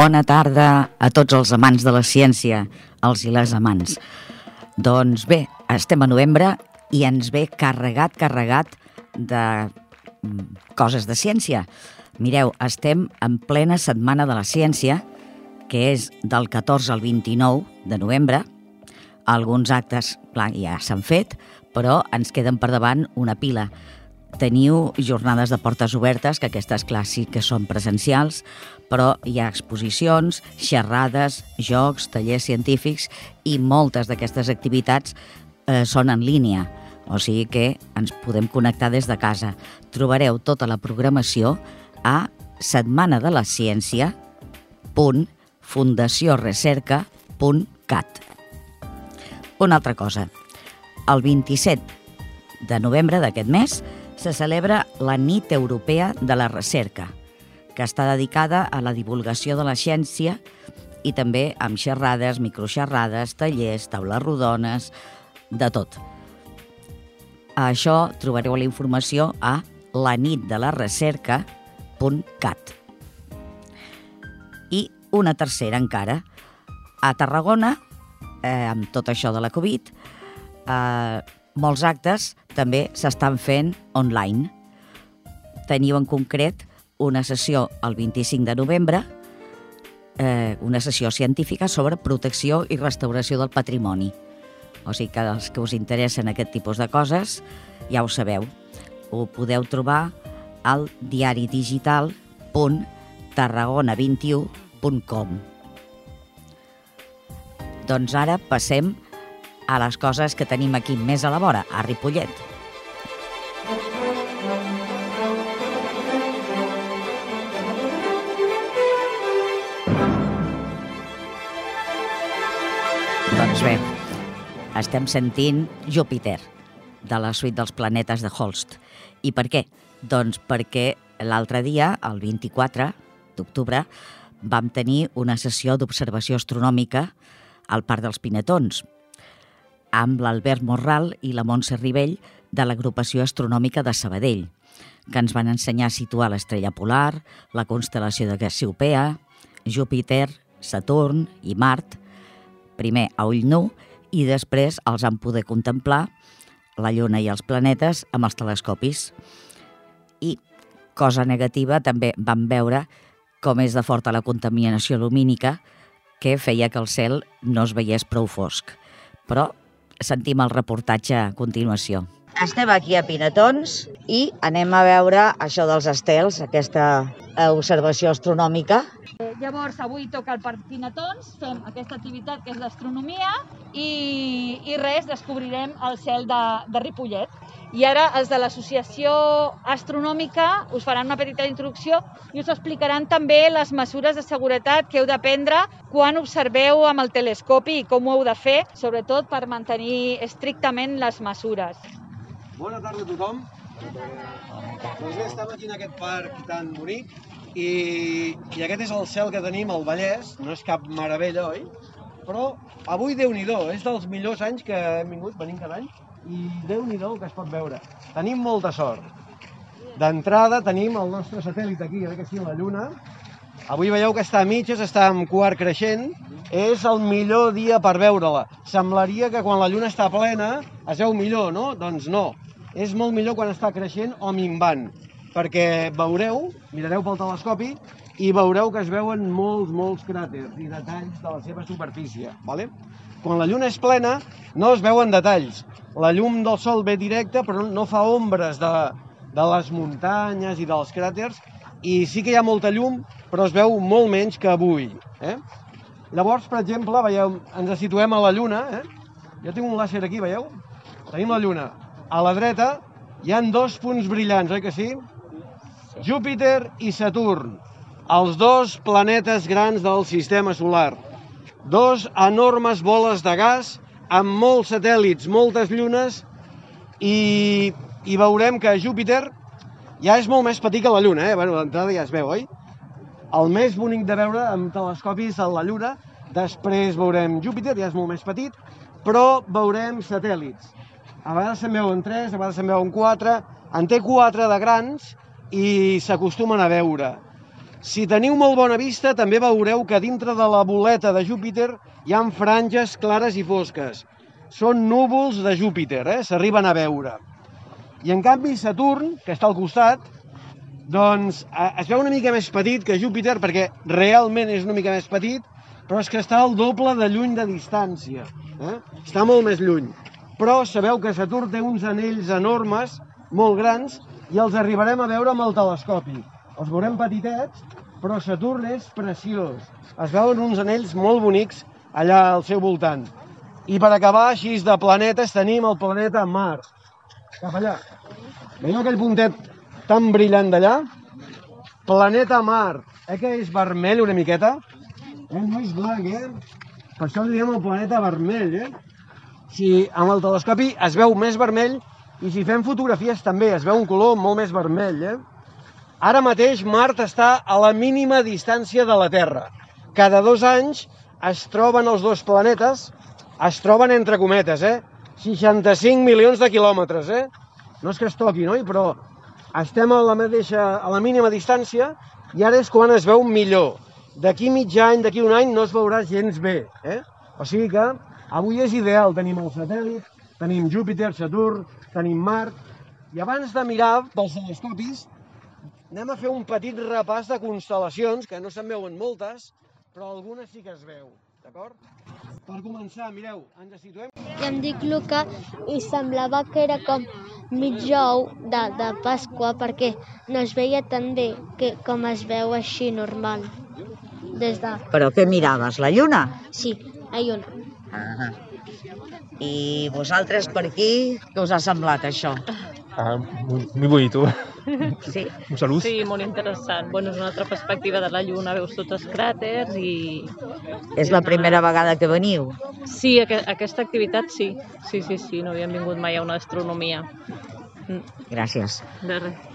Bona tarda a tots els amants de la ciència, els i les amants. Doncs bé, estem a novembre i ens ve carregat, carregat de mm, coses de ciència. Mireu, estem en plena Setmana de la Ciència, que és del 14 al 29 de novembre. Alguns actes, clar, ja s'han fet, però ens queden per davant una pila. Teniu jornades de portes obertes, que aquestes que són presencials, però hi ha exposicions, xerrades, jocs, tallers científics i moltes d'aquestes activitats eh, són en línia, o sigui que ens podem connectar des de casa. Trobareu tota la programació a setmana de la ciència.fundaciorecerca.cat. Una altra cosa, el 27 de novembre d'aquest mes se celebra la Nit Europea de la Recerca, que està dedicada a la divulgació de la ciència i també amb xerrades, microxerrades, tallers, taules rodones, de tot. A això trobareu la informació a lanitdelarecerca.cat. I una tercera encara. A Tarragona, eh, amb tot això de la Covid, eh, molts actes també s'estan fent online. Teniu en concret una sessió el 25 de novembre, eh, una sessió científica sobre protecció i restauració del patrimoni. O sigui que els que us interessen aquest tipus de coses, ja ho sabeu. Ho podeu trobar al diaridigital.tarragona21.com Doncs ara passem a les coses que tenim aquí més a la vora, a Ripollet. Doncs bé, estem sentint Júpiter, de la suite dels planetes de Holst. I per què? Doncs perquè l'altre dia, el 24 d'octubre, vam tenir una sessió d'observació astronòmica al Parc dels Pinetons, amb l'Albert Morral i la Montse Ribell de l'agrupació astronòmica de Sabadell, que ens van ensenyar a situar l'estrella polar, la constel·lació de Cassiopea, Júpiter, Saturn i Mart, primer a ull nu i després els han poder contemplar la Lluna i els planetes amb els telescopis. I, cosa negativa, també van veure com és de forta la contaminació lumínica que feia que el cel no es veiés prou fosc. Però sentim el reportatge a continuació. Estem aquí a Pinetons i anem a veure això dels estels, aquesta observació astronòmica. Eh, Llavors, avui toca el Parc Pinetons, fem aquesta activitat que és l'astronomia i, i res, descobrirem el cel de, de Ripollet. I ara els de l'Associació Astronòmica us faran una petita introducció i us explicaran també les mesures de seguretat que heu de prendre quan observeu amb el telescopi i com ho heu de fer, sobretot per mantenir estrictament les mesures. Bona tarda a tothom. Doncs bé, estem aquí en aquest parc tan bonic i, i aquest és el cel que tenim al Vallès, no és cap meravella, oi? Però avui déu nhi és dels millors anys que hem vingut, venim cada any, i déu nhi que es pot veure. Tenim molta sort. D'entrada tenim el nostre satèl·lit aquí, eh, que sí, la Lluna. Avui veieu que està a mitges, està en quart creixent. És el millor dia per veure-la. Semblaria que quan la Lluna està plena es veu millor, no? Doncs no. És molt millor quan està creixent o minvant, perquè veureu, mirareu pel telescopi, i veureu que es veuen molts, molts cràters i detalls de la seva superfície. ¿vale? Quan la lluna és plena, no es veuen detalls. La llum del sol ve directa, però no fa ombres de, de les muntanyes i dels cràters, i sí que hi ha molta llum, però es veu molt menys que avui. Eh? Llavors, per exemple, veieu, ens situem a la Lluna. Eh? Jo tinc un làser aquí, veieu? Tenim la Lluna. A la dreta hi han dos punts brillants, oi que sí? Júpiter i Saturn, els dos planetes grans del sistema solar. Dos enormes boles de gas amb molts satèl·lits, moltes llunes, i, i veurem que Júpiter ja és molt més petit que la Lluna, eh? Bueno, d'entrada ja es veu, oi? El més bonic de veure amb telescopis a la Lluna, després veurem Júpiter, ja és molt més petit, però veurem satèl·lits. A vegades se'n veuen tres, a vegades se'n veuen quatre, en té quatre de grans i s'acostumen a veure. Si teniu molt bona vista, també veureu que dintre de la boleta de Júpiter hi han franges clares i fosques. Són núvols de Júpiter, eh? s'arriben a veure. I en canvi Saturn, que està al costat, doncs eh, es veu una mica més petit que Júpiter perquè realment és una mica més petit, però és que està al doble de lluny de distància. Eh? Està molt més lluny. Però sabeu que Saturn té uns anells enormes, molt grans, i els arribarem a veure amb el telescopi. Els veurem petitets, però Saturn és preciós. Es veuen uns anells molt bonics allà al seu voltant. I per acabar, així de planetes, tenim el planeta Mart. Cap allà. Veieu aquell puntet tan brillant d'allà? Planeta Mart. Eh que és vermell una miqueta? Eh, no és blanc, eh? Per això li diem el planeta vermell, eh? Si amb el telescopi es veu més vermell i si fem fotografies també es veu un color molt més vermell, eh? Ara mateix Mart està a la mínima distància de la Terra. Cada dos anys es troben els dos planetes, es troben entre cometes, eh? 65 milions de quilòmetres, eh? No és que es toqui, no? Però estem a la, mateixa, a la mínima distància i ara és quan es veu millor. D'aquí mig any, d'aquí un any, no es veurà gens bé, eh? O sigui que avui és ideal. Tenim el satèl·lit, tenim Júpiter, Saturn, tenim Mart, i abans de mirar pels telescopis, anem a fer un petit repàs de constel·lacions, que no se'n veuen moltes, però algunes sí que es veu, d'acord? Per començar, mireu, ens situem... I em dic Luca i semblava que era com mig ou de, de Pasqua perquè no es veia tan bé que com es veu així normal. Des de... Però què miraves, la lluna? Sí, hay una. Ah. I vosaltres per aquí, què us ha semblat això? Ah, muy, muy bonito. Sí? Un salut. Sí, molt interessant. Bueno, és una altra perspectiva de la Lluna, veus tots els cràters i... És la primera vegada que veniu? Sí, aqu aquesta activitat sí. Sí, sí, sí, no havíem vingut mai a una astronomia. Mm, Gràcies. De res.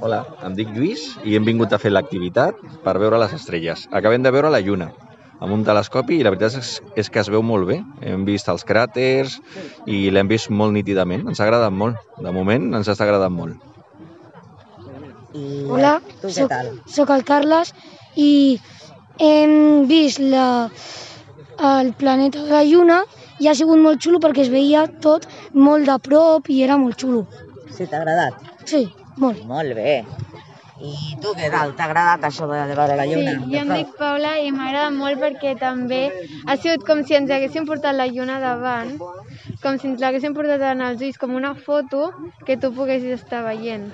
Hola, em dic Lluís i hem vingut a fer l'activitat per veure les estrelles. Acabem de veure la Lluna amb un telescopi i la veritat és, és que es veu molt bé. Hem vist els cràters i l'hem vist molt nítidament. Ens ha agradat molt. De moment ens està agradant molt. I Hola, tu què soc, tal? soc el Carles i hem vist la, el planeta de la Lluna i ha sigut molt xulo perquè es veia tot molt de prop i era molt xulo. Sí, t'ha agradat? Sí, molt. Molt bé. I tu què tal? T'ha agradat això de, de veure la lluna? Sí, jo em dic Paula i m'agrada molt perquè també ha sigut com si ens haguéssim portat la lluna davant, com si ens l'haguéssim portat en els ulls, com una foto que tu poguessis estar veient.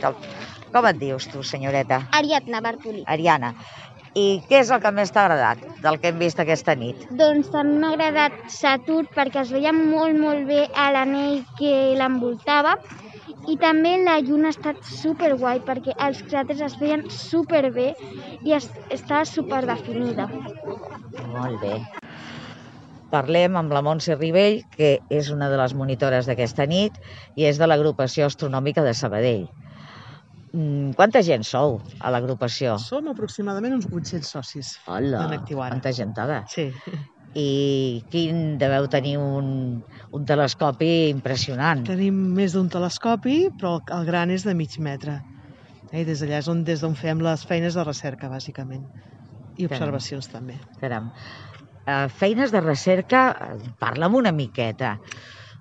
Com, com et dius tu, senyoreta? Ariadna Bartolí. Ariana. I què és el que més t'ha agradat del que hem vist aquesta nit? Doncs també m'ha agradat Saturn perquè es veia molt, molt bé a l'anell que l'envoltava i també la lluna ha estat super guai perquè els cràters es veien super bé i es, estava super definida. Molt bé. Parlem amb la Montse Ribell, que és una de les monitores d'aquesta nit i és de l'agrupació astronòmica de Sabadell. Mm, Quanta gent sou a l'agrupació? Som aproximadament uns 800 socis Hola, quanta gentada. Sí. I quin deveu tenir un, un telescopi impressionant. Tenim més d'un telescopi, però el- gran és de mig metre. Eh, I des d'allà és on, des d'on fem les feines de recerca, bàsicament. I Caram. observacions també. Caram. Uh, feines de recerca, eh, parla'm una miqueta.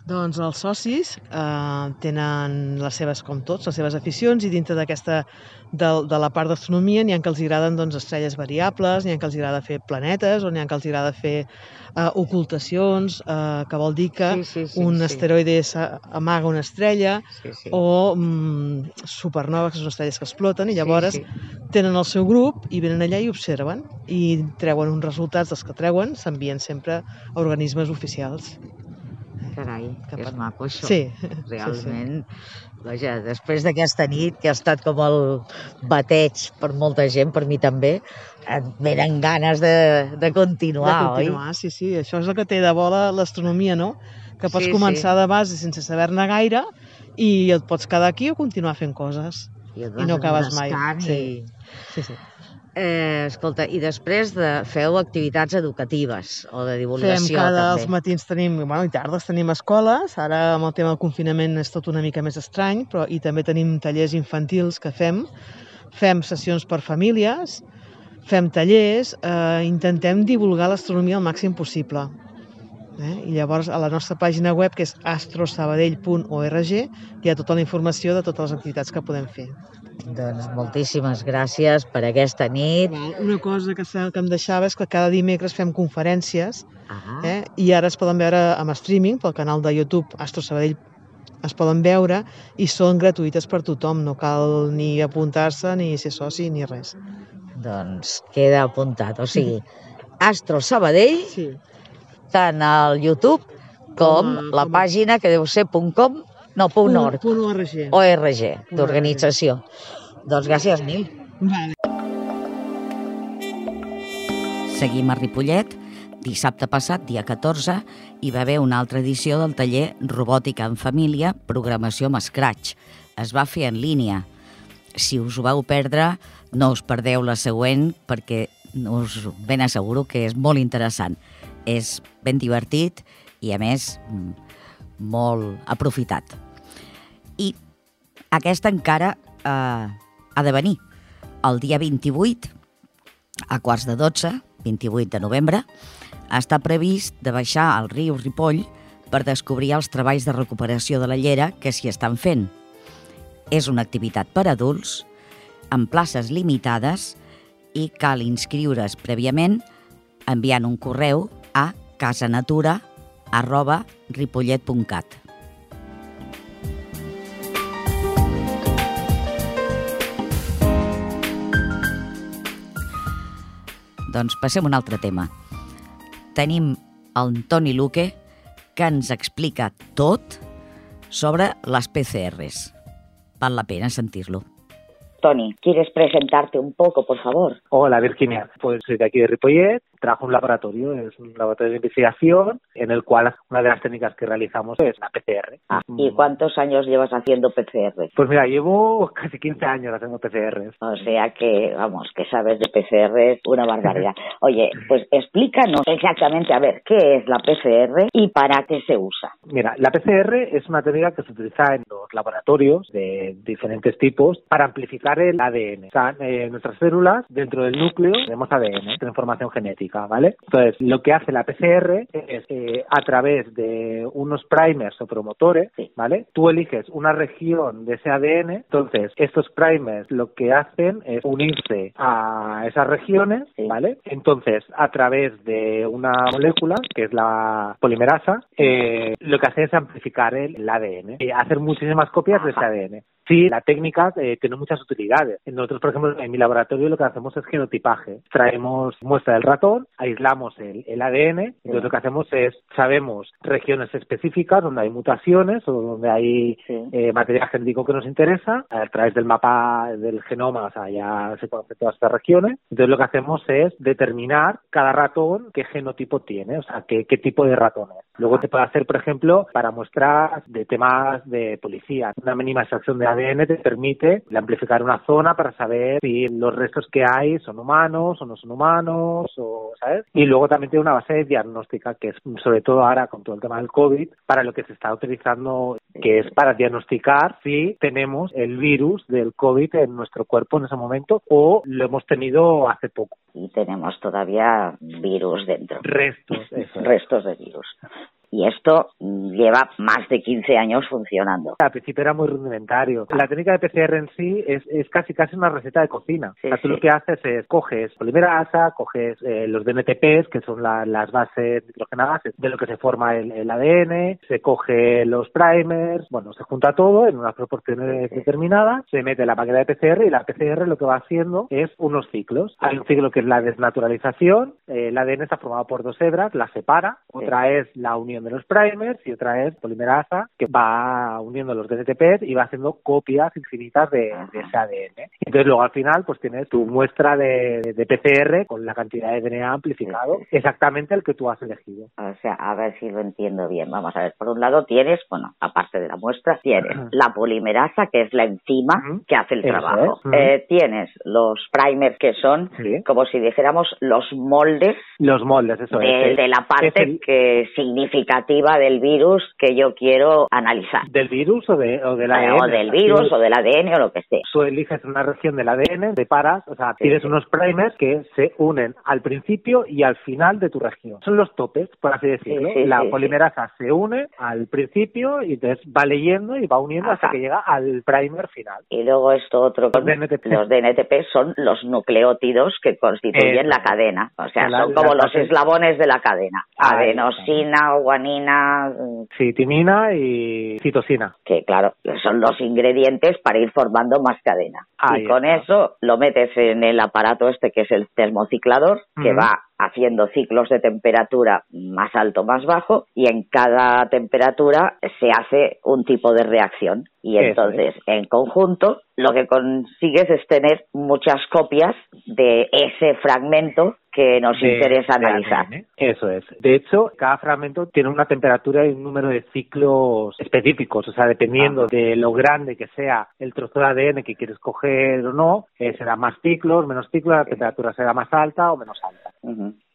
Doncs els socis eh, tenen les seves, com tots, les seves aficions i dintre d'aquesta, de, de la part d'astronomia n'hi ha que els agraden doncs, estrelles variables, n'hi ha que els agrada fer planetes o n'hi ha que els agrada fer eh, ocultacions, eh, que vol dir que Sí, sí, sí, un sí. asteroide amaga una estrella Sí, sí. o mm, supernoves, que són estrelles que exploten, i llavors Sí, tenen el seu grup i venen allà i observen i treuen uns resultats dels que treuen, s'envien sempre a organismes oficials. Carai, Que és maco això. Sí, Realment, vaja, després d'aquesta nit, que ha estat com el bateig per molta gent, per mi també, et venen ganes de, de continuar, de continuar, sí, sí. Això és el que té de bo la- l'astronomia, no? Que pots Sí, començar sí. de base sense saber-ne gaire i et pots quedar aquí o continuar fent coses. oi? I, et i no vas acabes mai. engrescant Sí. I... Sí, sí. Eh, escolta, i després de, feu activitats educatives o de Fem divulgació cada, també. els matins tenim, bueno, i tardes tenim escoles, ara amb el tema del confinament és tot una mica més estrany, però i també tenim tallers infantils que fem, fem sessions per famílies, fem tallers, eh, intentem divulgar l'astronomia al màxim possible. Eh? I llavors a la nostra pàgina web, que és astrosabadell.org, hi ha tota la informació de totes les activitats que podem fer. Doncs moltíssimes gràcies per aquesta nit. Una cosa que, que em deixava és que cada dimecres fem conferències Ah. eh? i ara es poden veure amb streaming pel canal de YouTube Astro Sabadell es poden veure i són gratuïtes per tothom, no cal ni apuntar-se ni ser soci ni res. Doncs queda apuntat, o sigui, Astro Sabadell, sí. Tant al YouTube com a- la pàgina que deu ser .com, no, Punt- .org, punt ORG. ORG, d'organització. Doncs gràcies mil. Vale. Seguim a Ripollet. Dissabte passat, dia 14, hi va haver una altra edició del taller Robòtica en Família, programació amb Scratch. Es va fer en línia. Si us ho vau perdre, no us perdeu la següent perquè us ben asseguro que és molt interessant. És ben divertit i, a més, mm, molt aprofitat. I aquesta encara eh, ha de venir. El dia 28, a quarts de 12, 28 de novembre, està previst de baixar al riu Ripoll per descobrir els treballs de recuperació de la llera que s'hi estan fent. És una activitat per adults, amb places limitades i cal inscriure's prèviament enviant un correu casanatura arroba ripollet.cat. Doncs passem a un altre tema. Tenim el Toni Luque, que ens explica tot sobre les PCRs. Val la pena sentir-lo. Tony, ¿quieres presentarte un poco, por favor? Hola Virginia, pues soy de aquí de Ripollet, trabajo en un laboratorio, es un laboratorio de investigación en el cual una de las técnicas que realizamos es la PCR. Ah, ¿Y cuántos años llevas haciendo PCR? Pues mira, llevo casi 15 años haciendo PCRs. O sea que, vamos, que sabes de PCR una barbaridad. Oye, pues explícanos exactamente, a ver, ¿qué es la PCR y para qué se usa? Mira, la PCR es una técnica que se utiliza en los laboratorios de diferentes tipos para amplificar el ADN. O sea, eh, nuestras células, dentro del núcleo, tenemos ADN, tenemos información genética, ¿vale? Entonces, lo que hace la PCR es, eh, a través de unos primers o promotores, ¿vale? Tú eliges una región de ese ADN, entonces, estos primers lo que hacen es unirse a esas regiones, ¿vale? Entonces, a través de una molécula, que es la polimerasa, eh, lo que hace es amplificar el, el ADN y hacer muchísimas copias de ese ADN. Sí, la técnica eh, tiene muchas utilidades. Nosotros, por ejemplo, en mi laboratorio lo que hacemos es genotipaje. Traemos muestra del ratón, aislamos el, el ADN, entonces lo que hacemos es, sabemos regiones específicas donde hay mutaciones o donde hay eh, material genético que nos interesa, a través del mapa del genoma, o sea, ya se conocen todas estas regiones. Entonces lo que hacemos es determinar cada ratón qué genotipo tiene, o sea, qué, qué tipo de ratón es. Luego se puede hacer, por ejemplo, para muestras de temas de policía. Una mínima extracción de ADN te permite amplificar una zona para saber si los restos que hay son humanos o no son humanos, o, ¿sabes? Y luego también tiene una base diagnóstica que es, sobre todo ahora con todo el tema del COVID, para lo que se está utilizando, que es para diagnosticar si tenemos el virus del COVID en nuestro cuerpo en ese momento o lo hemos tenido hace poco. Y tenemos todavía virus dentro. Restos, eso. Restos de virus. Y esto lleva más de 15 años funcionando. Al principio era muy rudimentario. La técnica de PCR en sí es, es casi casi una receta de cocina. o sea, tú sí. lo que haces es coges polimerasa, coges eh, los DNTPs, que son la- las bases nitrogenadas de lo que se forma el, el ADN, se coge los primers, bueno, se junta todo en unas proporciones determinadas, se mete la máquina de PCR y la PCR lo que va haciendo es unos ciclos. Hay un ciclo que es la desnaturalización, eh, el ADN está formado por dos hebras, la separa, otra es la unión unión de los primers y otra es polimerasa que va uniendo los DNTPs y va haciendo copias infinitas de, de ese ADN. Entonces luego al final pues tienes tu muestra de, de PCR con la cantidad de DNA amplificado, exactamente el que tú has elegido. O sea, a ver si lo entiendo bien. Vamos a ver, por un lado tienes, bueno, aparte de la muestra, tienes la polimerasa, que es la enzima que hace el Eso trabajo. es. Ujú. Eh, tienes los primers, que son como si dijéramos los moldes Los moldes, eso de, es. de la parte el- que significativa del virus que yo quiero analizar. ¿Del virus o, de, o del Eh, ADN? o del virus, o del ADN, o lo que sea. Tú eliges una región del ADN, te paras, o sea, tienes unos primers que se unen al principio y al final de tu región. Son los topes, por así decirlo. sí, la polimerasa se une al principio y entonces va leyendo y va uniendo hasta que llega al primer final. Y luego esto otro, Los DNTP. los DNTP son los nucleótidos que constituyen la cadena. O sea, La- son como los eslabones de la cadena. Adenosina, guanina, mm, Sí, timina y citosina. que claro, son los ingredientes para ir formando más cadena. Ahí y con eso lo metes en el aparato este que es el termociclador, que Ujú. va haciendo ciclos de temperatura más alto, más bajo, y en cada temperatura se hace un tipo de reacción. Y entonces, en conjunto, lo que consigues es tener muchas copias de ese fragmento que nos de- interesa analizar. ADN. Eso es. De hecho, cada fragmento tiene una temperatura y un número de ciclos específicos. O sea, dependiendo de lo grande que sea el trozo de ADN que quieres coger o no, eh, será más ciclos, menos ciclos, la temperatura será más alta o menos alta.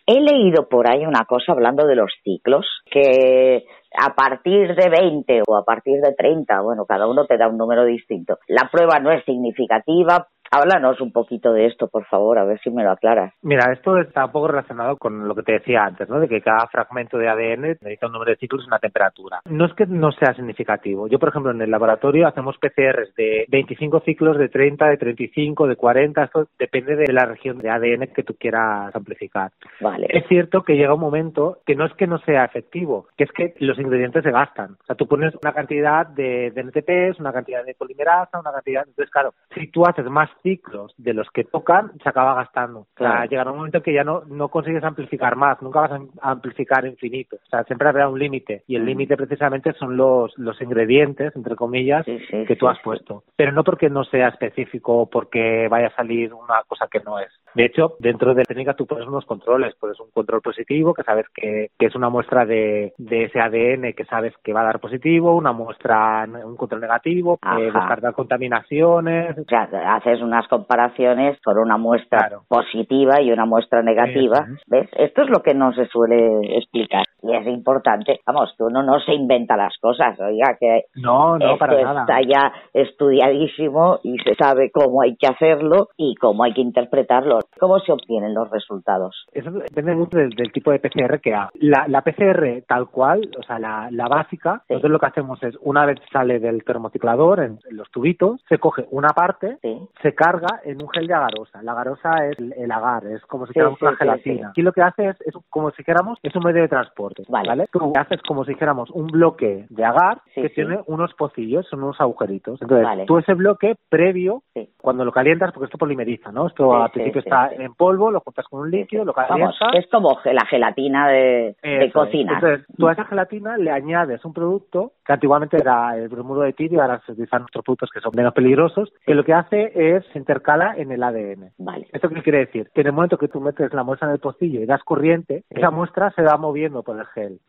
He leído por ahí una cosa hablando de los ciclos, que a partir de 20 o a partir de 30, bueno, cada uno te da un número distinto. La prueba no es significativa. Háblanos un poquito de esto, por favor, a ver si me lo aclaras. Mira, esto está un poco relacionado con lo que te decía antes, ¿no? De que cada fragmento de ADN necesita un número de ciclos y una temperatura. No es que no sea significativo. Yo, por ejemplo, en el laboratorio hacemos PCRs de 25 ciclos, de 30, de 35, de 40. Esto depende de la región de ADN que tú quieras amplificar. Vale. Es cierto que llega un momento que no es que no sea efectivo, que es que los ingredientes se gastan. O sea, tú pones una cantidad de, de NTPs, una cantidad de polimerasa, una cantidad... Entonces, claro, si tú haces más ciclos de los que tocan, se acaba gastando. O sea, Claro. llegará un momento que ya no, no consigues amplificar más, nunca vas a amplificar infinito. O sea, siempre habrá un límite. Y el límite precisamente son los, los ingredientes, entre comillas, que tú has puesto. Pero no porque no sea específico o porque vaya a salir una cosa que no es. De hecho, dentro de la técnica tú pones unos controles. Pones un control positivo, que sabes que, que es una muestra de, de ese ADN que sabes que va a dar positivo, una muestra, un control negativo, eh, descartar contaminaciones. O sea, haces unas comparaciones por una muestra positiva y una muestra negativa. ¿Ves? Esto es lo que no se suele explicar. Y es importante. Vamos, que uno no se inventa las cosas. Oiga, que No, no, esto para nada. está ya estudiadísimo y se sabe cómo hay que hacerlo y cómo hay que interpretarlo. ¿Cómo se obtienen los resultados? Eso depende mucho del, del tipo de PCR que haga. La, la PCR tal cual, o sea, la, la básica, nosotros lo que hacemos es, una vez sale del termociclador, en, en los tubitos, se coge una parte, se carga en un gel de agarosa. La agarosa es el, el agar, es como si dijéramos sí, una sí, gelatina. sí. Aquí lo que hace es, es como si dijéramos, es un medio de transporte, ¿vale? Tú haces como si dijéramos un bloque de agar que tiene unos pocillos, son unos agujeritos. Entonces, Vale. tú ese bloque previo, cuando lo calientas, porque esto polimeriza, ¿no? Esto al principio está en polvo, lo juntas con un líquido, lo calientas. Vamos, es como la gelatina de, de cocina. Entonces, tú a esa gelatina le añades un producto que antiguamente era el bromuro de tirio, ahora se utilizan otros productos que son menos peligrosos, que lo que hace es se intercala en el ADN. Vale. ¿Esto qué quiere decir? Que en el momento que tú metes la muestra en el pocillo y das corriente, esa muestra se va moviendo por el gel.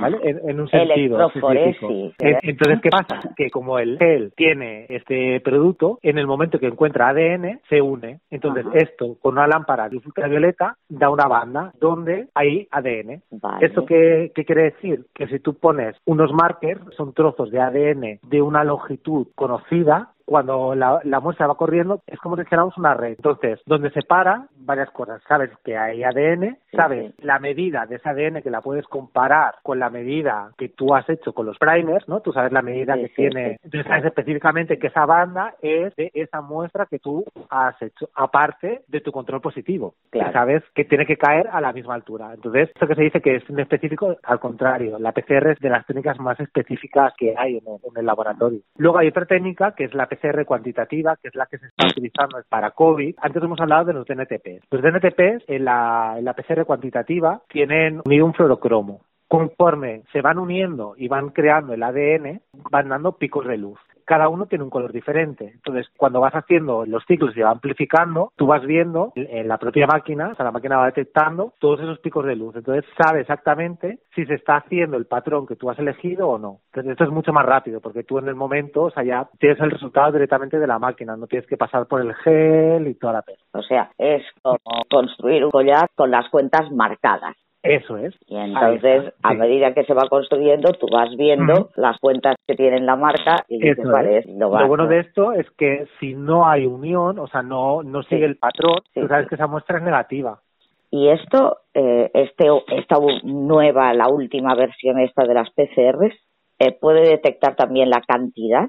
¿Vale? En, en un sentido. Entonces, ¿qué pasa? Que como el gel tiene este producto, en el momento que encuentra ADN, se une. Entonces, esto con una lámpara de ultravioleta da una banda donde hay ADN. Vale. ¿Esto qué, qué quiere decir? Que si tú pones unos markers, son trozos de ADN de una longitud conocida, cuando la, la muestra va corriendo es como si dijéramos una red. Entonces, donde se para, varias cosas. Sabes que hay ADN, sabes la medida de ese ADN que la puedes comparar con la medida que tú has hecho con los primers, ¿no? Tú sabes la medida que sí, tiene. sí. Entonces, sabes específicamente que esa banda es de esa muestra que tú has hecho, aparte de tu control positivo. Claro. Que sabes que tiene que caer a la misma altura. Entonces, esto que se dice que es un específico, al contrario, la PCR es de las técnicas más específicas que hay en el, en el laboratorio. Luego hay otra técnica que es la PCR cuantitativa, que es la que se está utilizando para COVID. Antes hemos hablado de los DNTPs. Los DNTPs en la, en la PCR cuantitativa tienen unido un fluorocromo. conforme se van uniendo y van creando el ADN, van dando picos de luz cada uno tiene un color diferente. Entonces, cuando vas haciendo los ciclos y va amplificando, tú vas viendo en la propia máquina, o sea, la máquina va detectando todos esos picos de luz. Entonces, sabe exactamente si se está haciendo el patrón que tú has elegido o no. Entonces, esto es mucho más rápido porque tú en el momento, o sea, ya tienes el resultado directamente de la máquina, no tienes que pasar por el gel y toda la pena. O sea, es como construir un collar con las cuentas marcadas. Eso es. Y entonces, a medida que se va construyendo, tú vas viendo las cuentas que tienen la marca y dices, vale, es. Lo, lo, bueno de esto es que si no hay unión, o sea, no, no sigue el patrón, tú sabes que esa muestra es negativa. Y esto, eh, este, esta nueva, la última versión esta de las PCRs, eh, ¿puede detectar también la cantidad?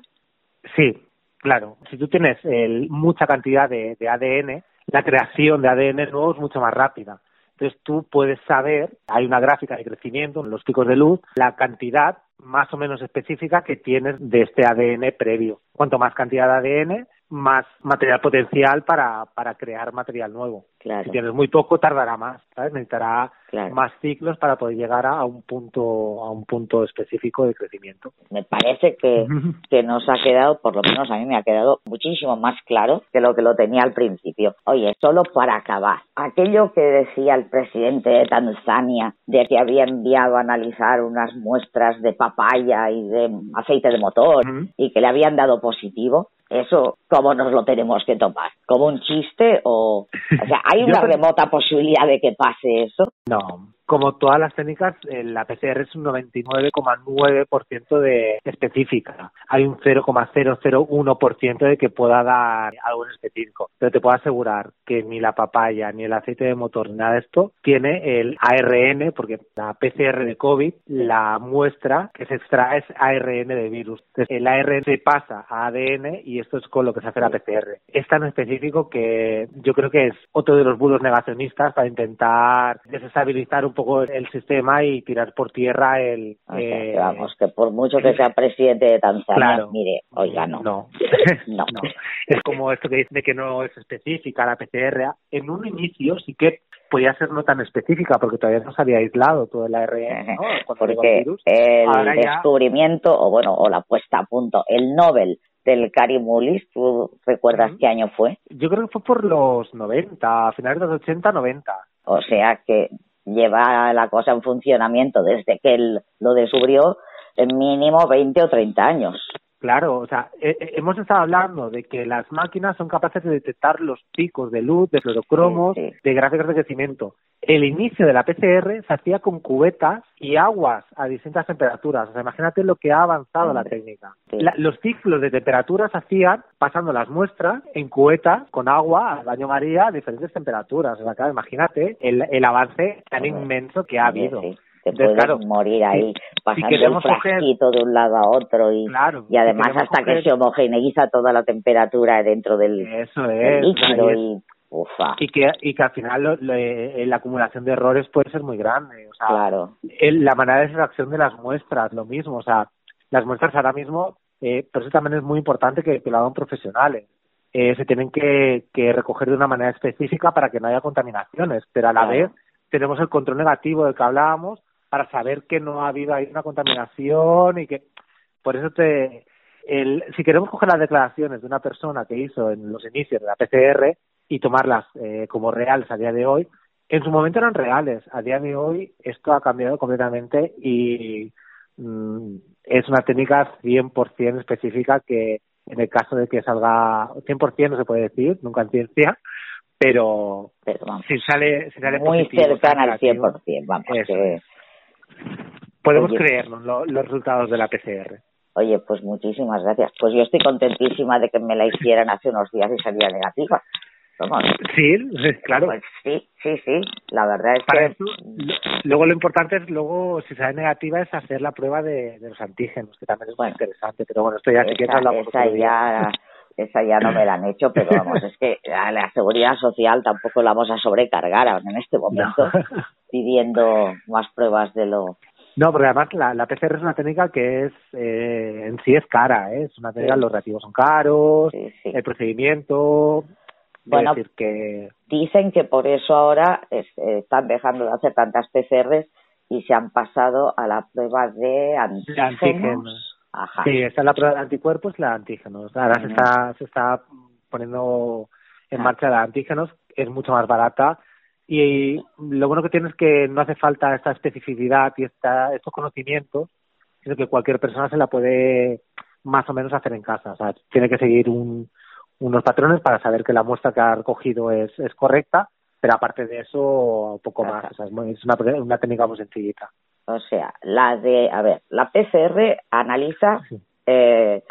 Sí, claro. Si tú tienes el, mucha cantidad de, de ADN, la creación de ADN nuevo es mucho más rápida. Entonces tú puedes saber, hay una gráfica de crecimiento en los picos de luz, la cantidad más o menos específica que tienes de este ADN previo. Cuanto más cantidad de ADN, más material potencial para, para crear material nuevo. Si tienes muy poco, tardará más, ¿sabes? Necesitará más ciclos para poder llegar a un punto a un punto específico de crecimiento. Me parece que, que nos ha quedado, por lo menos a mí me ha quedado muchísimo más claro que lo que lo tenía al principio. Oye, solo para acabar, aquello que decía el presidente de Tanzania de que había enviado a analizar unas muestras de papaya y de aceite de motor y que le habían dado positivo, eso, ¿cómo nos lo tenemos que tomar? ¿Como un chiste o...? O sea, ¿hay una remota posibilidad de que pase eso? No, como todas las técnicas, eh, la PCR es un 99,9% de específica. Hay un 0,001% de que pueda dar algo en específico. Pero te puedo asegurar que ni la papaya, ni el aceite de motor, ni nada de esto tiene el ARN, porque la PCR de COVID, la muestra que se extrae es ARN de virus. Entonces, el ARN se pasa a ADN y esto es con lo que se hace la PCR. Es tan específico que yo creo que es otro de los bulos negacionistas para intentar desestabilizar un poco el sistema y tirar por tierra el... eh, vamos, que por mucho que sea presidente de Tanzania, mire, oiga, no. No. no. Es como esto que dice que no es específica la PCR. En un inicio sí que podía ser no tan específica porque todavía no se había aislado todo el ARN, ¿no? porque el, el descubrimiento, o bueno, o la puesta a punto, el Nobel del Carimulis, ¿tú recuerdas qué año fue? Yo creo que fue por los 90, a finales de los 80, 90. O sea que lleva la cosa en funcionamiento desde que él lo descubrió en mínimo 20 o 30 años. Claro, o sea, hemos estado hablando de que las máquinas son capaces de detectar los picos de luz, de fluorocromos, de gráficos de crecimiento. El inicio de la PCR se hacía con cubetas y aguas a distintas temperaturas. O sea, imagínate lo que ha avanzado la técnica. los ciclos de temperatura se hacían pasando las muestras en cubetas con agua al baño María a diferentes temperaturas. O sea, claro, imagínate el, el avance tan inmenso que ha habido te puedes morir ahí pasando el frasquito de un lado a otro y, y además hasta que se homogeneiza toda la temperatura dentro del, líquido y ufa. y que y que al final la acumulación de errores puede ser muy grande o sea la manera de extracción de las muestras lo mismo o sea las muestras ahora mismo eh, pero eso también es muy importante que, lo hagan profesionales. Eh, se tienen que, que recoger de una manera específica para que no haya contaminaciones pero a la vez tenemos el control negativo del que hablábamos para saber que no ha habido ahí una contaminación y que por eso te el, si queremos coger las declaraciones de una persona que hizo en los inicios de la PCR y tomarlas eh, como reales a día de hoy, en su momento eran reales. A día de hoy esto ha cambiado completamente y mm, es una técnica 100% específica que en el caso de que salga 100% no se puede decir, nunca en ciencia, pero, si sale, si sale muy cercana al 100%, vamos, que Podemos creernos los resultados de la PCR. Oye, pues muchísimas gracias. Pues yo estoy contentísima de que me la hicieran hace unos días y salía negativa. Sí, claro. Pues sí, sí, sí. La verdad es que. luego lo importante es, luego, si sale negativa, es hacer la prueba de, los antígenos, que también es muy interesante. Pero bueno, esto ya sí que esa ya, esa ya no me la han hecho, pero vamos, es que a la seguridad social tampoco la vamos a sobrecargar en este momento, pidiendo más pruebas de lo... No, porque además la, la PCR es una técnica que es eh, en sí es cara, ¿eh? es una técnica, los reactivos son caros, el procedimiento, bueno, decir que... dicen que por eso ahora están dejando de hacer tantas PCRs y se han pasado a la prueba de antígenos. antígenos. Ajá. Sí, esta es la prueba de anticuerpos, la de antígenos. Ahora se está, se está poniendo en Ah. marcha la de antígenos, es mucho más barata y lo bueno que tiene es que no hace falta esta especificidad y esta, estos conocimientos, sino que cualquier persona se la puede más o menos hacer en casa. O sea, tiene que seguir un, unos patrones para saber que la muestra que ha recogido es, es correcta, pero aparte de eso, poco más. O sea, es, muy- es una, una técnica muy sencillita. O sea, la de, a ver, la PCR analiza eh,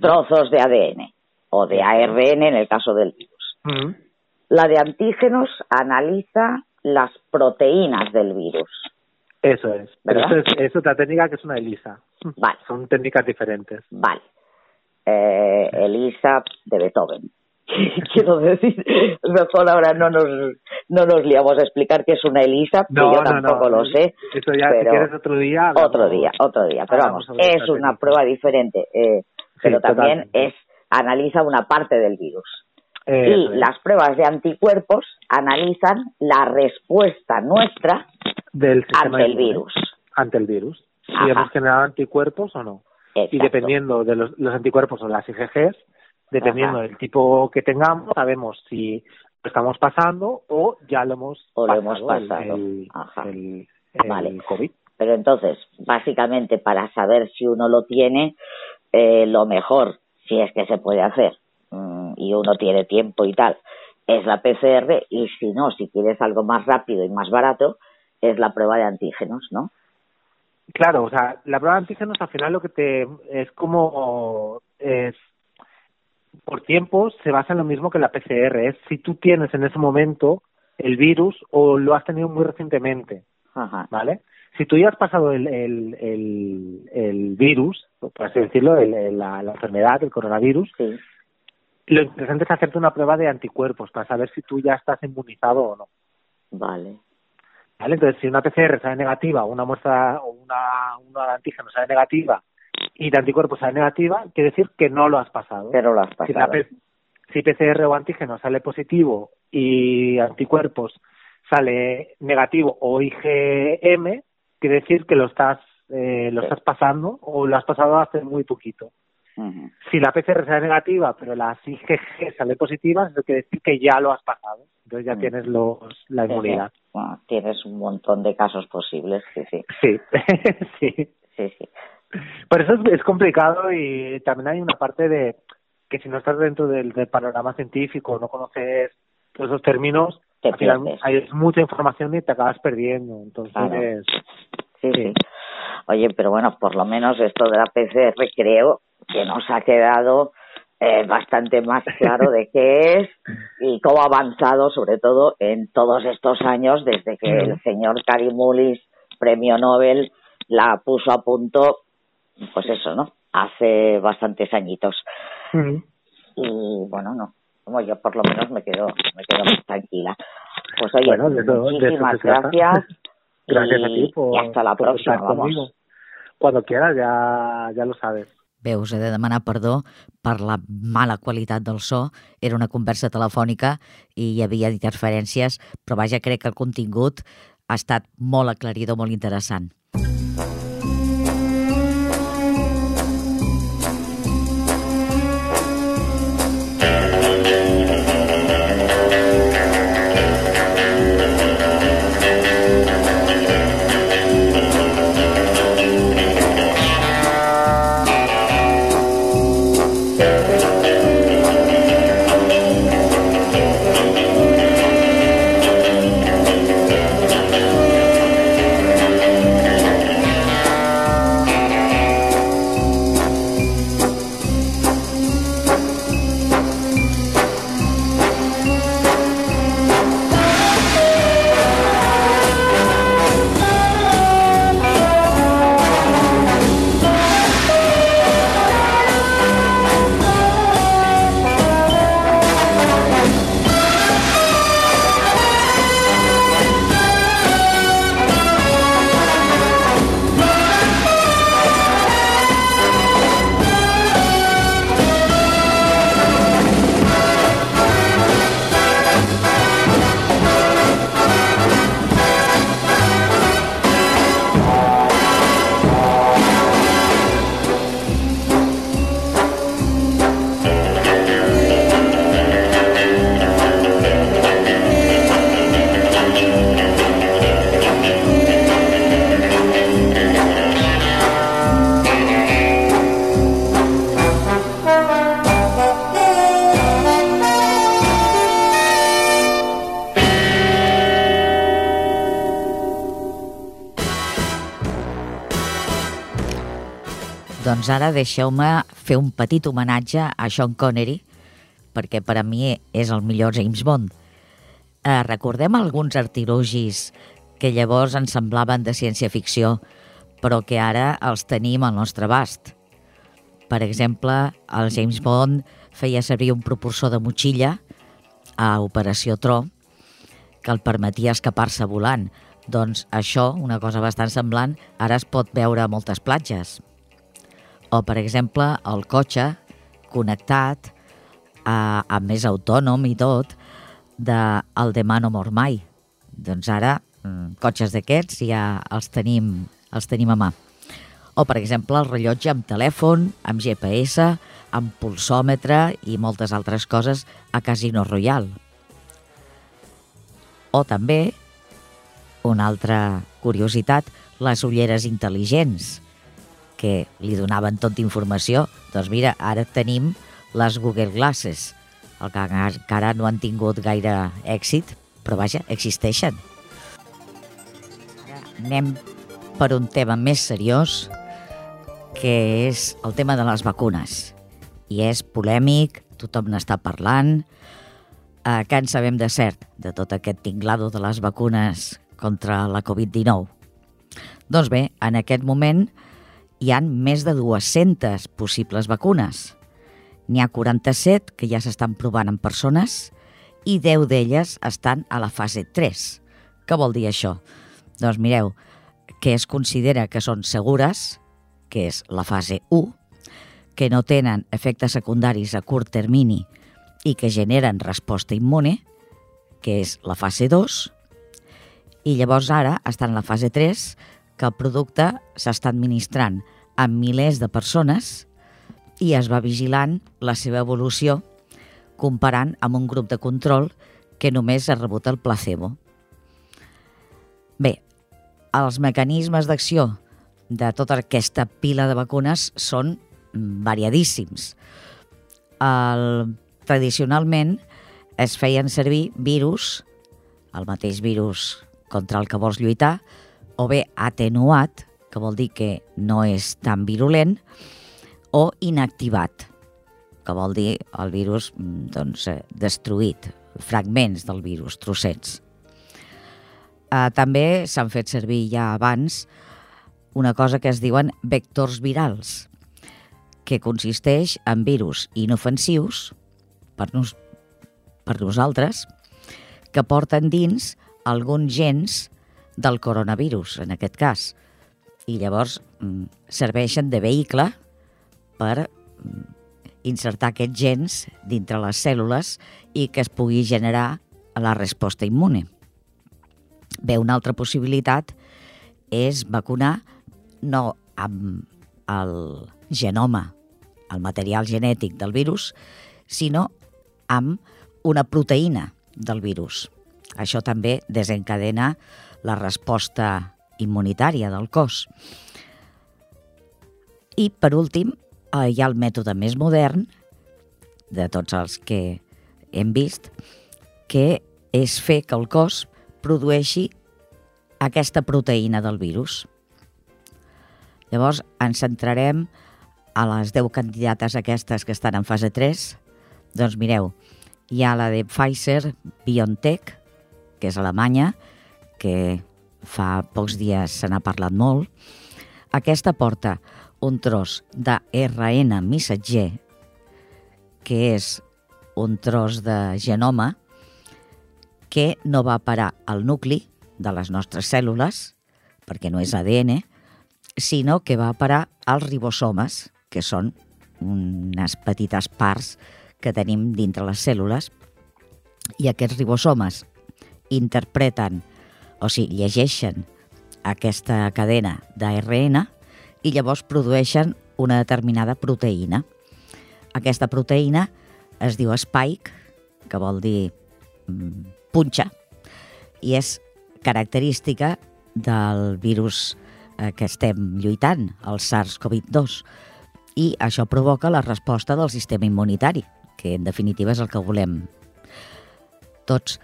trozos de ADN o de ARN en el caso del virus. Ujú. La de antígenos analiza las proteínas del virus. Eso es. Eso es, es otra técnica que es una ELISA. Vale. Son técnicas diferentes. Vale. Eh, Elisa de Beethoven. Quiero decir, mejor ahora no nos, no nos liamos a explicar qué es una Elisa, que No, yo no, tampoco no. lo sé. Eso ya, si pero quieres otro día. hablamos. Otro día, otro día. Pero vamos, es una prueba diferente, eh, pero también totalmente. es analiza una parte del virus. Eso y las pruebas de anticuerpos analizan la respuesta nuestra Del ante el virus. Ante el virus. Si Ajá. hemos generado anticuerpos o no. Y dependiendo de los, los anticuerpos o las IgGs, dependiendo Ajá. del tipo que tengamos, sabemos si lo estamos pasando o ya lo hemos O lo pasado, hemos pasado. el, Ajá. el- el Vale. COVID. Pero entonces, básicamente, para saber si uno lo tiene, eh, lo mejor, si es que se puede hacer, mm, y uno tiene tiempo y tal, es la PCR, y si no, si quieres algo más rápido y más barato, es la prueba de antígenos, ¿no? Claro, o sea, la prueba de antígenos al final lo que te es como es por tiempos se basa en lo mismo que la PCR, es si tú tienes en ese momento el virus o lo has tenido muy recientemente, Ajá. ¿vale? Si tú ya has pasado el, el, el, el virus, por así decirlo, el- el- la, la enfermedad, el coronavirus, Sí. Lo interesante es hacerte una prueba de anticuerpos para saber si tú ya estás inmunizado o no. Vale. ¿Vale? Entonces, si una PCR sale negativa, una muestra o una, una de antígeno sale negativa y de anticuerpos sale negativa, quiere decir que no lo has pasado. Pero lo has Si, la pasado. P- si PCR o antígeno sale positivo y anticuerpos sale negativo o IgM, quiere decir que lo estás eh, lo Sí. estás pasando o lo has pasado hace muy poquito. Si la PCR sale negativa, pero las IgG sale positivas, eso quiere decir que ya lo has pasado. Entonces ya Mm. tienes los, la inmunidad. Bueno, tienes un montón de casos posibles, sí, sí. Sí, sí. Sí, sí. Por eso es, es complicado y también hay una parte de que si no estás dentro del, del panorama científico, no conoces todos esos términos, Te al final pierdes. hay mucha información y te acabas perdiendo. Entonces, Claro. sí. Sí, sí. Oye, pero bueno, por lo menos esto de la PCR creo que nos ha quedado eh, bastante más claro de qué es y cómo ha avanzado, sobre todo en todos estos años, desde que el señor Karimulis, premio Nobel, la puso a punto, pues eso, ¿no? Hace bastantes añitos. Y bueno, no, como yo por lo menos me quedo, me quedo más tranquila. Pues oye, Bueno, de muchísimas gracias. Gracias y, a ti por, y hasta la por próxima, vamos. Cuando quieras, ya, ya lo sabes. Bé, us he de demanar perdó per la mala qualitat del so. Era una conversa telefònica i hi havia interferències, però vaja, crec que el contingut ha estat molt aclaridor, molt interessant. Doncs ara deixeu-me fer un petit homenatge a Sean Connery, perquè per a mi és el millor James Bond. Eh, recordem alguns artilogis que llavors ens semblaven de ciència-ficció, però que ara els tenim al nostre abast. Per exemple, el James Bond feia servir un propulsor de motxilla a Operació Tro que el permetia escapar-se volant. Doncs això, una cosa bastant semblant, ara es pot veure a moltes platges. O, per exemple, el cotxe connectat, a, a més autònom i tot, de el mor mai. Doncs ara, mm, cotxes d'aquests ja els tenim, els tenim a mà. O, per exemple, el rellotge amb telèfon, amb GPS, amb pulsòmetre i moltes altres coses a Casino Royal. O també, una altra curiositat, les ulleres intel·ligents, que li donaven tota informació. Doncs mira, ara tenim les Google Glasses, el que encara no han tingut gaire èxit, però vaja, existeixen. Anem per un tema més seriós, que és el tema de les vacunes. I és polèmic, tothom n'està parlant, eh, què en sabem de cert de tot aquest tinglado de les vacunes contra la Covid-19? Doncs bé, en aquest moment hi han més de 200 possibles vacunes. N'hi ha 47 que ja s'estan provant en persones i 10 d'elles estan a la fase 3. Què vol dir això? Doncs mireu, que es considera que són segures, que és la fase 1, que no tenen efectes secundaris a curt termini i que generen resposta immune, que és la fase 2, i llavors ara està en la fase 3, que el producte s'està administrant a milers de persones i es va vigilant la seva evolució comparant amb un grup de control que només ha rebut el placebo. Bé, els mecanismes d'acció de tota aquesta pila de vacunes són variadíssims. El tradicionalment es feien servir virus, el mateix virus contra el que vols lluitar, o bé atenuat, que vol dir que no és tan virulent, o inactivat, que vol dir el virus doncs, eh, destruït, fragments del virus, trossets. Eh, també s'han fet servir ja abans una cosa que es diuen vectors virals, que consisteix en virus inofensius per, nos, per nosaltres que porten dins alguns gens del coronavirus, en aquest cas. I llavors mm, serveixen de vehicle per mm, insertar aquests gens dintre les cèl·lules i que es pugui generar la resposta immune. Bé, una altra possibilitat és vacunar no amb el genoma, el material genètic del virus, sinó amb una proteïna del virus. Això també desencadena la resposta immunitària del cos. I, per últim, eh, hi ha el mètode més modern de tots els que hem vist, que és fer que el cos produeixi aquesta proteïna del virus. Llavors, ens centrarem a les 10 candidates aquestes que estan en fase 3, doncs mireu, hi ha la de Pfizer BioNTech, que és Alemanya, que fa pocs dies se n'ha parlat molt. Aquesta porta un tros de RN missatger, que és un tros de genoma que no va parar al nucli de les nostres cèl·lules, perquè no és ADN, sinó que va parar als ribosomes, que són unes petites parts que tenim dintre les cèl·lules i aquests ribosomes interpreten, o sigui, llegeixen aquesta cadena d'ARN i llavors produeixen una determinada proteïna. Aquesta proteïna es diu spike, que vol dir mm, punxa, i és característica del virus eh, que estem lluitant, el SARS-CoV-2, i això provoca la resposta del sistema immunitari que en definitiva és el que volem tots.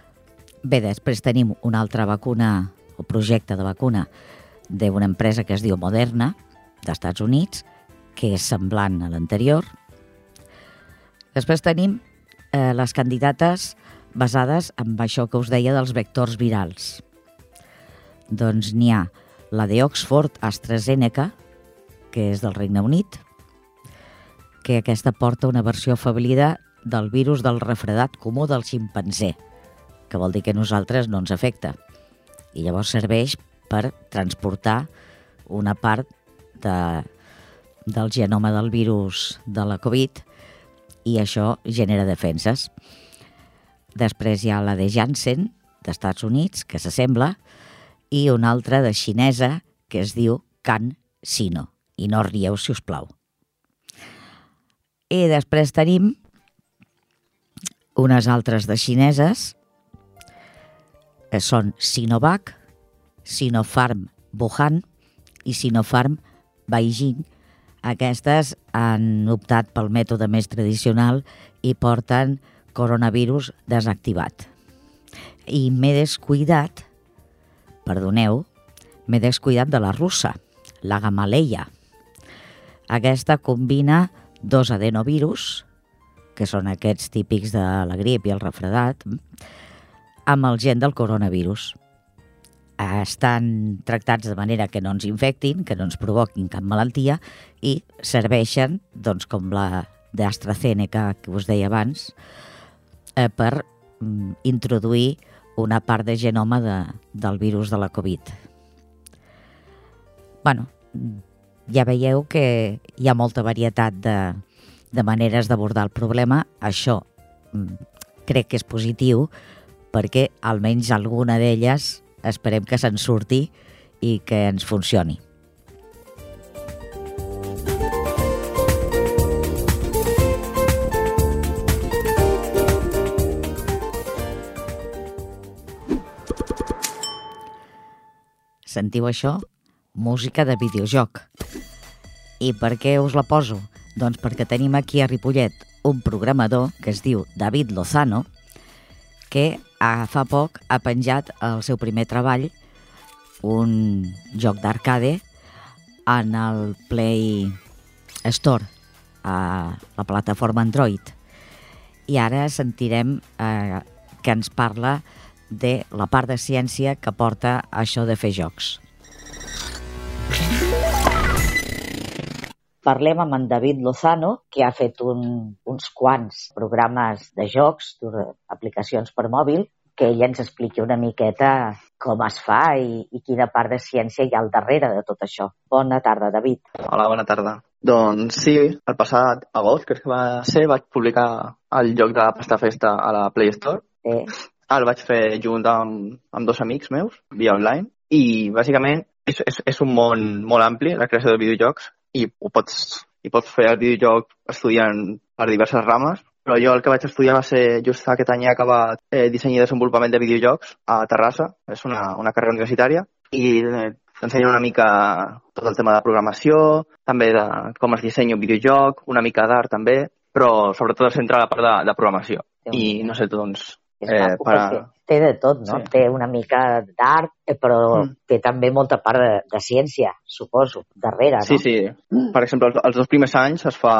Bé, després tenim una altra vacuna o projecte de vacuna d'una empresa que es diu Moderna, d'Estats Units, que és semblant a l'anterior. Després tenim eh, les candidates basades en això que us deia dels vectors virals. Doncs n'hi ha la de Oxford AstraZeneca, que és del Regne Unit, que aquesta porta una versió afablida del virus del refredat comú del ximpanzé, que vol dir que nosaltres no ens afecta. I llavors serveix per transportar una part de, del genoma del virus de la Covid i això genera defenses. Després hi ha la de Janssen, d'Estats Units, que s'assembla, i una altra de xinesa, que es diu Can Sino. I no rieu, si us plau. I després tenim unes altres de xineses, són Sinovac, Sinopharm Wuhan i Sinopharm Beijing. Aquestes han optat pel mètode més tradicional i porten coronavirus desactivat. I m'he descuidat, perdoneu, m'he descuidat de la russa, la Gamaleya. Aquesta combina dos adenovirus, que són aquests típics de la grip i el refredat, amb el gen del coronavirus. Estan tractats de manera que no ens infectin, que no ens provoquin cap malaltia i serveixen, doncs, com la d'AstraZeneca que us deia abans, eh, per mm, introduir una part de genoma de, del virus de la Covid. bueno, ja veieu que hi ha molta varietat de, de maneres d'abordar el problema. Això mm, crec que és positiu perquè almenys alguna d'elles esperem que se'n surti i que ens funcioni. Sentiu això? Música de videojoc. I per què us la poso? Doncs perquè tenim aquí a Ripollet un programador que es diu David Lozano, que fa poc ha penjat el seu primer treball, un joc d'arcade, en el Play Store, a la plataforma Android. I ara sentirem eh, que ens parla de la part de ciència que porta això de fer jocs. Parlem amb en David Lozano, que ha fet un, uns quants programes de jocs, aplicacions per mòbil, que ell ens expliqui una miqueta com es fa i, i quina part de ciència hi ha al darrere de tot això. Bona tarda, David. Hola, bona tarda. Doncs sí, el passat agost, crec que va ser, vaig publicar el joc de Pasta Festa a la Play Store. Sí. El vaig fer junt amb, amb dos amics meus, via online, i bàsicament és, és, és un món molt ampli, la creació de videojocs, i ho pots, i pots fer el videojoc estudiant per diverses rames, però jo el que vaig estudiar va ser just aquest any he acabat eh, disseny i desenvolupament de videojocs a Terrassa, és una, una carrera universitària, i eh, t'ensenyen una mica tot el tema de programació, també de com es dissenya un videojoc, una mica d'art també, però sobretot es centra la part de, de programació. I no sé, doncs... Eh, per... té de tot, no? Sí. Té una mica d'art, eh, però mm. té també molta part de, de ciència, suposo, darrere, no? Sí, sí. Per exemple, els, els dos primers anys es fa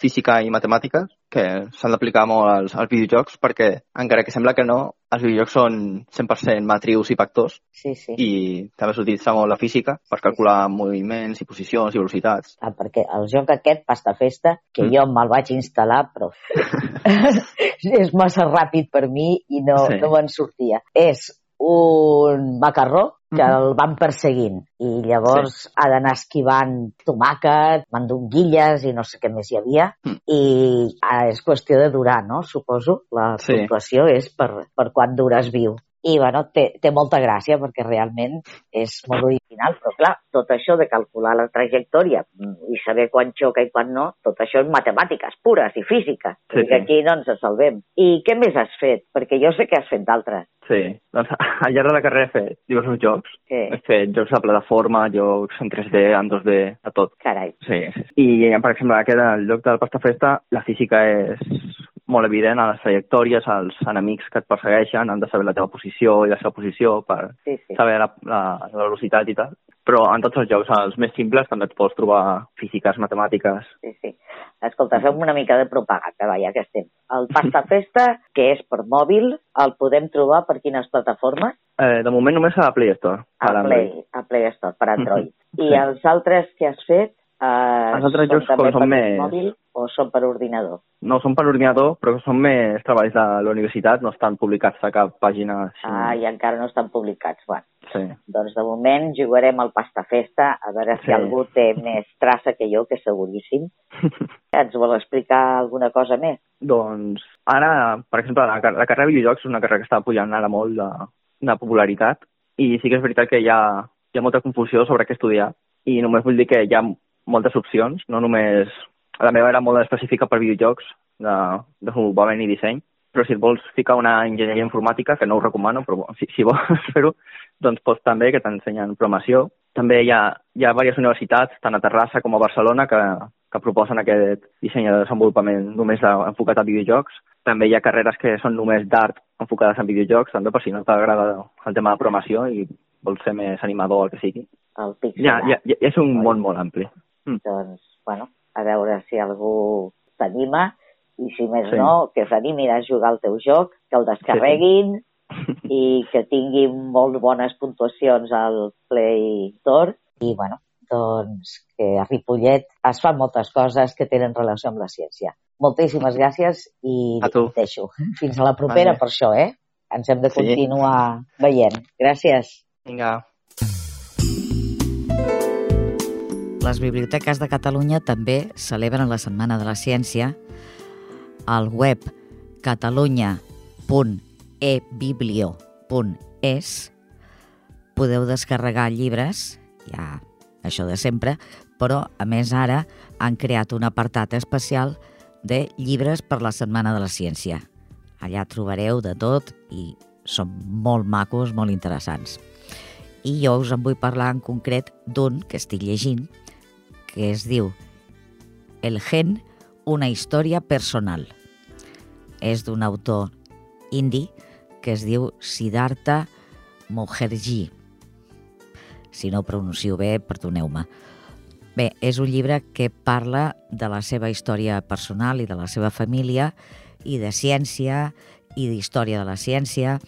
física i matemàtiques, que s'han d'aplicar molt als, als videojocs, perquè encara que sembla que no, els videojocs són 100% matrius i factors sí, sí. i també s'utilitza molt la física per calcular moviments i posicions i velocitats. Ah, perquè el joc aquest, Pasta Festa, que mm. jo me'l vaig instal·lar, però és massa ràpid per mi i no, sí. no me'n sortia. És un macarró que el van perseguint i llavors sí. ha d'anar esquivant tomàquet, mandonguilles i no sé què més hi havia mm. i ah, és qüestió de durar, no? Suposo. La sí. puntuació és per, per quan dures viu i bueno, té, té molta gràcia perquè realment és molt original, però clar, tot això de calcular la trajectòria i saber quan xoca i quan no, tot això és matemàtiques pures i física, sí, sí. aquí no ens salvem. I què més has fet? Perquè jo sé que has fet d'altres. Sí, doncs al llarg de la carrera he fet diversos jocs. Sí. He fet jocs de plataforma, jocs en 3D, en 2D, a tot. Carai. Sí, sí. I, per exemple, aquest, el joc del Pasta Festa, la física és molt evident a les trajectòries, als enemics que et persegueixen, han de saber la teva posició i la seva posició per sí, sí. saber la, la, la velocitat i tal. però en tots els jocs, els més simples, també et pots trobar físiques, matemàtiques... Sí, sí. Escolta, fem una mica de propaganda, va, ja que estem. El Pasta Festa, que és per mòbil, el podem trobar per quines plataformes? Eh, de moment només a la Play Store. A, per Play, a Play Store, per Android. I Sí. els altres que has fet, eh, Els altres jocs com són més- mòbil o són per ordinador? No són per ordinador, però són més treballs de la universitat, no estan publicats a cap pàgina. Així. Ah, i encara no estan publicats. Bueno, Sí. doncs de moment jugarem al Pasta Festa, a veure si Sí. algú té més traça que jo, que seguríssim. Ens vol explicar alguna cosa més? Doncs ara, per exemple, la, car- la carrera de videojocs és una carrera que està pujant ara molt de, de popularitat i sí que és veritat que hi ha, hi ha molta confusió sobre què estudiar i només vull dir que hi ha moltes opcions, no només... La meva era molt específica per videojocs, de desenvolupament i disseny, però si et vols ficar una enginyeria informàtica, que no ho recomano, però si, si vols fer-ho, doncs pots també, que t'ensenyen programació. També hi ha, hi ha diverses universitats, tant a Terrassa com a Barcelona, que, que proposen aquest disseny de desenvolupament només de, enfocat a videojocs. També hi ha carreres que són només d'art enfocades en videojocs, també per si no t'agrada el tema de programació i vols ser més animador o el que sigui. El Ja, ja, ja, és un món molt ampli. Doncs, bueno, a veure si algú s'anima i si més Sí. no, que s'animin a jugar al teu joc, que el descarreguin i que tinguin molt bones puntuacions al Play Store. I, bueno, doncs que a Ripollet es fan moltes coses que tenen relació amb la ciència. Moltíssimes gràcies i A tu. et deixo. Fins a la propera Vale. per això, eh? Ens hem de Sí. continuar veient. Gràcies. Vinga. Les biblioteques de Catalunya també celebren la Setmana de la Ciència al web catalunya.ebiblio.es podeu descarregar llibres, ja això de sempre, però a més ara han creat un apartat especial de llibres per la Setmana de la Ciència. Allà trobareu de tot i són molt macos, molt interessants. I jo us en vull parlar en concret d'un que estic llegint, que es diu El gen, una història personal. És d'un autor indi que es diu Siddhartha Mukherjee. Si no ho pronuncio bé, perdoneu-me. Bé, és un llibre que parla de la seva història personal i de la seva família i de ciència i d'història de la ciència.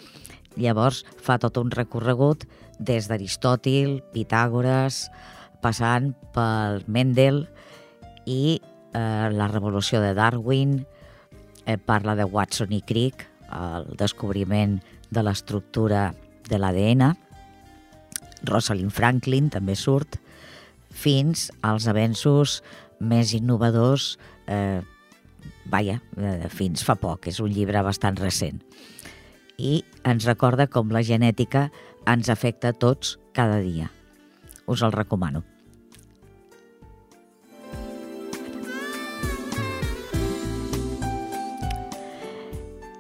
Llavors fa tot un recorregut des d'Aristòtil, Pitàgores, passant per Mendel i eh, la revolució de Darwin, eh, parla de Watson i Crick, el descobriment de l'estructura de l'ADN, Rosalind Franklin també surt, fins als avenços més innovadors, eh, vaja, eh, fins fa poc, és un llibre bastant recent. I ens recorda com la genètica ens afecta a tots cada dia. Us el recomano.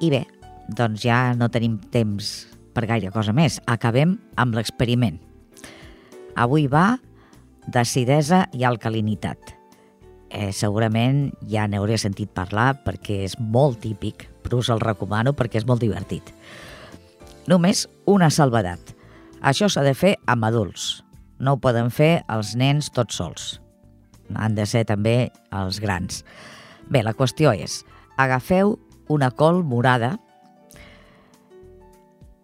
I bé, doncs ja no tenim temps per gaire cosa més. Acabem amb l'experiment. Avui va d'acidesa i alcalinitat. Eh, segurament ja n'hauré sentit parlar perquè és molt típic, però us el recomano perquè és molt divertit. Només una salvedat. Això s'ha de fer amb adults. No ho poden fer els nens tots sols. Han de ser també els grans. Bé, la qüestió és, agafeu una col morada,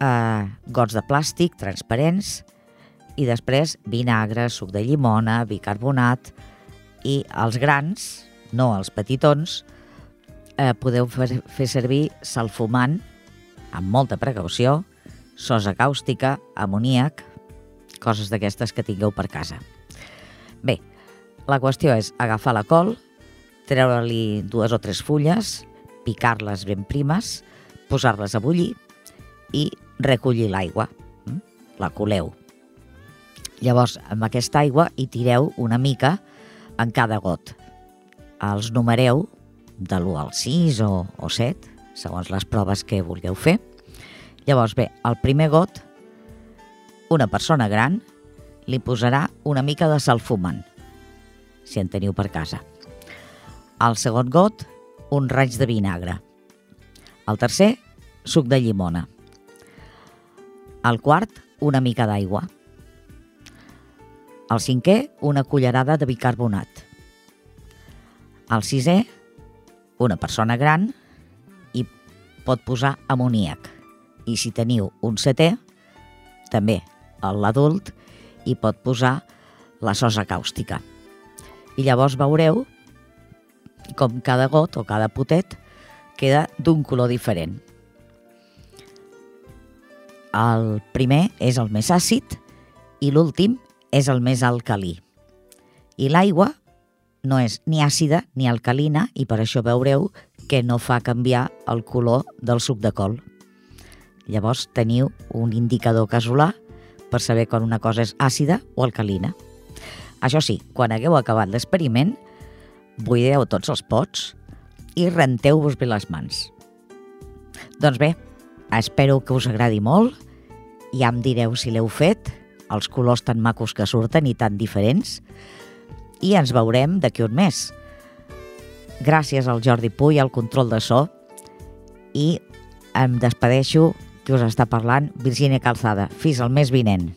eh, gots de plàstic transparents i després vinagre, suc de llimona, bicarbonat i els grans, no els petitons, eh, podeu fer, fer servir salfumant amb molta precaució, sosa càustica, amoníac, coses d'aquestes que tingueu per casa. Bé, la qüestió és agafar la col, treure-li dues o tres fulles, picar-les ben primes, posar-les a bullir i recollir l'aigua. Mm? La coleu. Llavors, amb aquesta aigua hi tireu una mica en cada got. Els numereu de l'1 al 6 o, o 7, segons les proves que vulgueu fer. Llavors, bé, el primer got, una persona gran li posarà una mica de salfumant, si en teniu per casa. Al segon got, un raig de vinagre. El tercer, suc de llimona. El quart, una mica d'aigua. El cinquè, una cullerada de bicarbonat. El sisè, una persona gran i pot posar amoníac. I si teniu un setè, també l'adult, i pot posar la sosa càustica. I llavors veureu com cada got o cada potet queda d'un color diferent. El primer és el més àcid i l'últim és el més alcalí. I l'aigua no és ni àcida ni alcalina i per això veureu que no fa canviar el color del suc de col. Llavors teniu un indicador casolà per saber quan una cosa és àcida o alcalina. Això sí, quan hagueu acabat l'experiment, buideu tots els pots i renteu-vos bé les mans. Doncs bé, espero que us agradi molt. Ja em direu si l'heu fet, els colors tan macos que surten i tan diferents. I ens veurem d'aquí un mes. Gràcies al Jordi Puy, al control de so. I em despedeixo, que us està parlant, Virginia Calzada. Fins al mes vinent.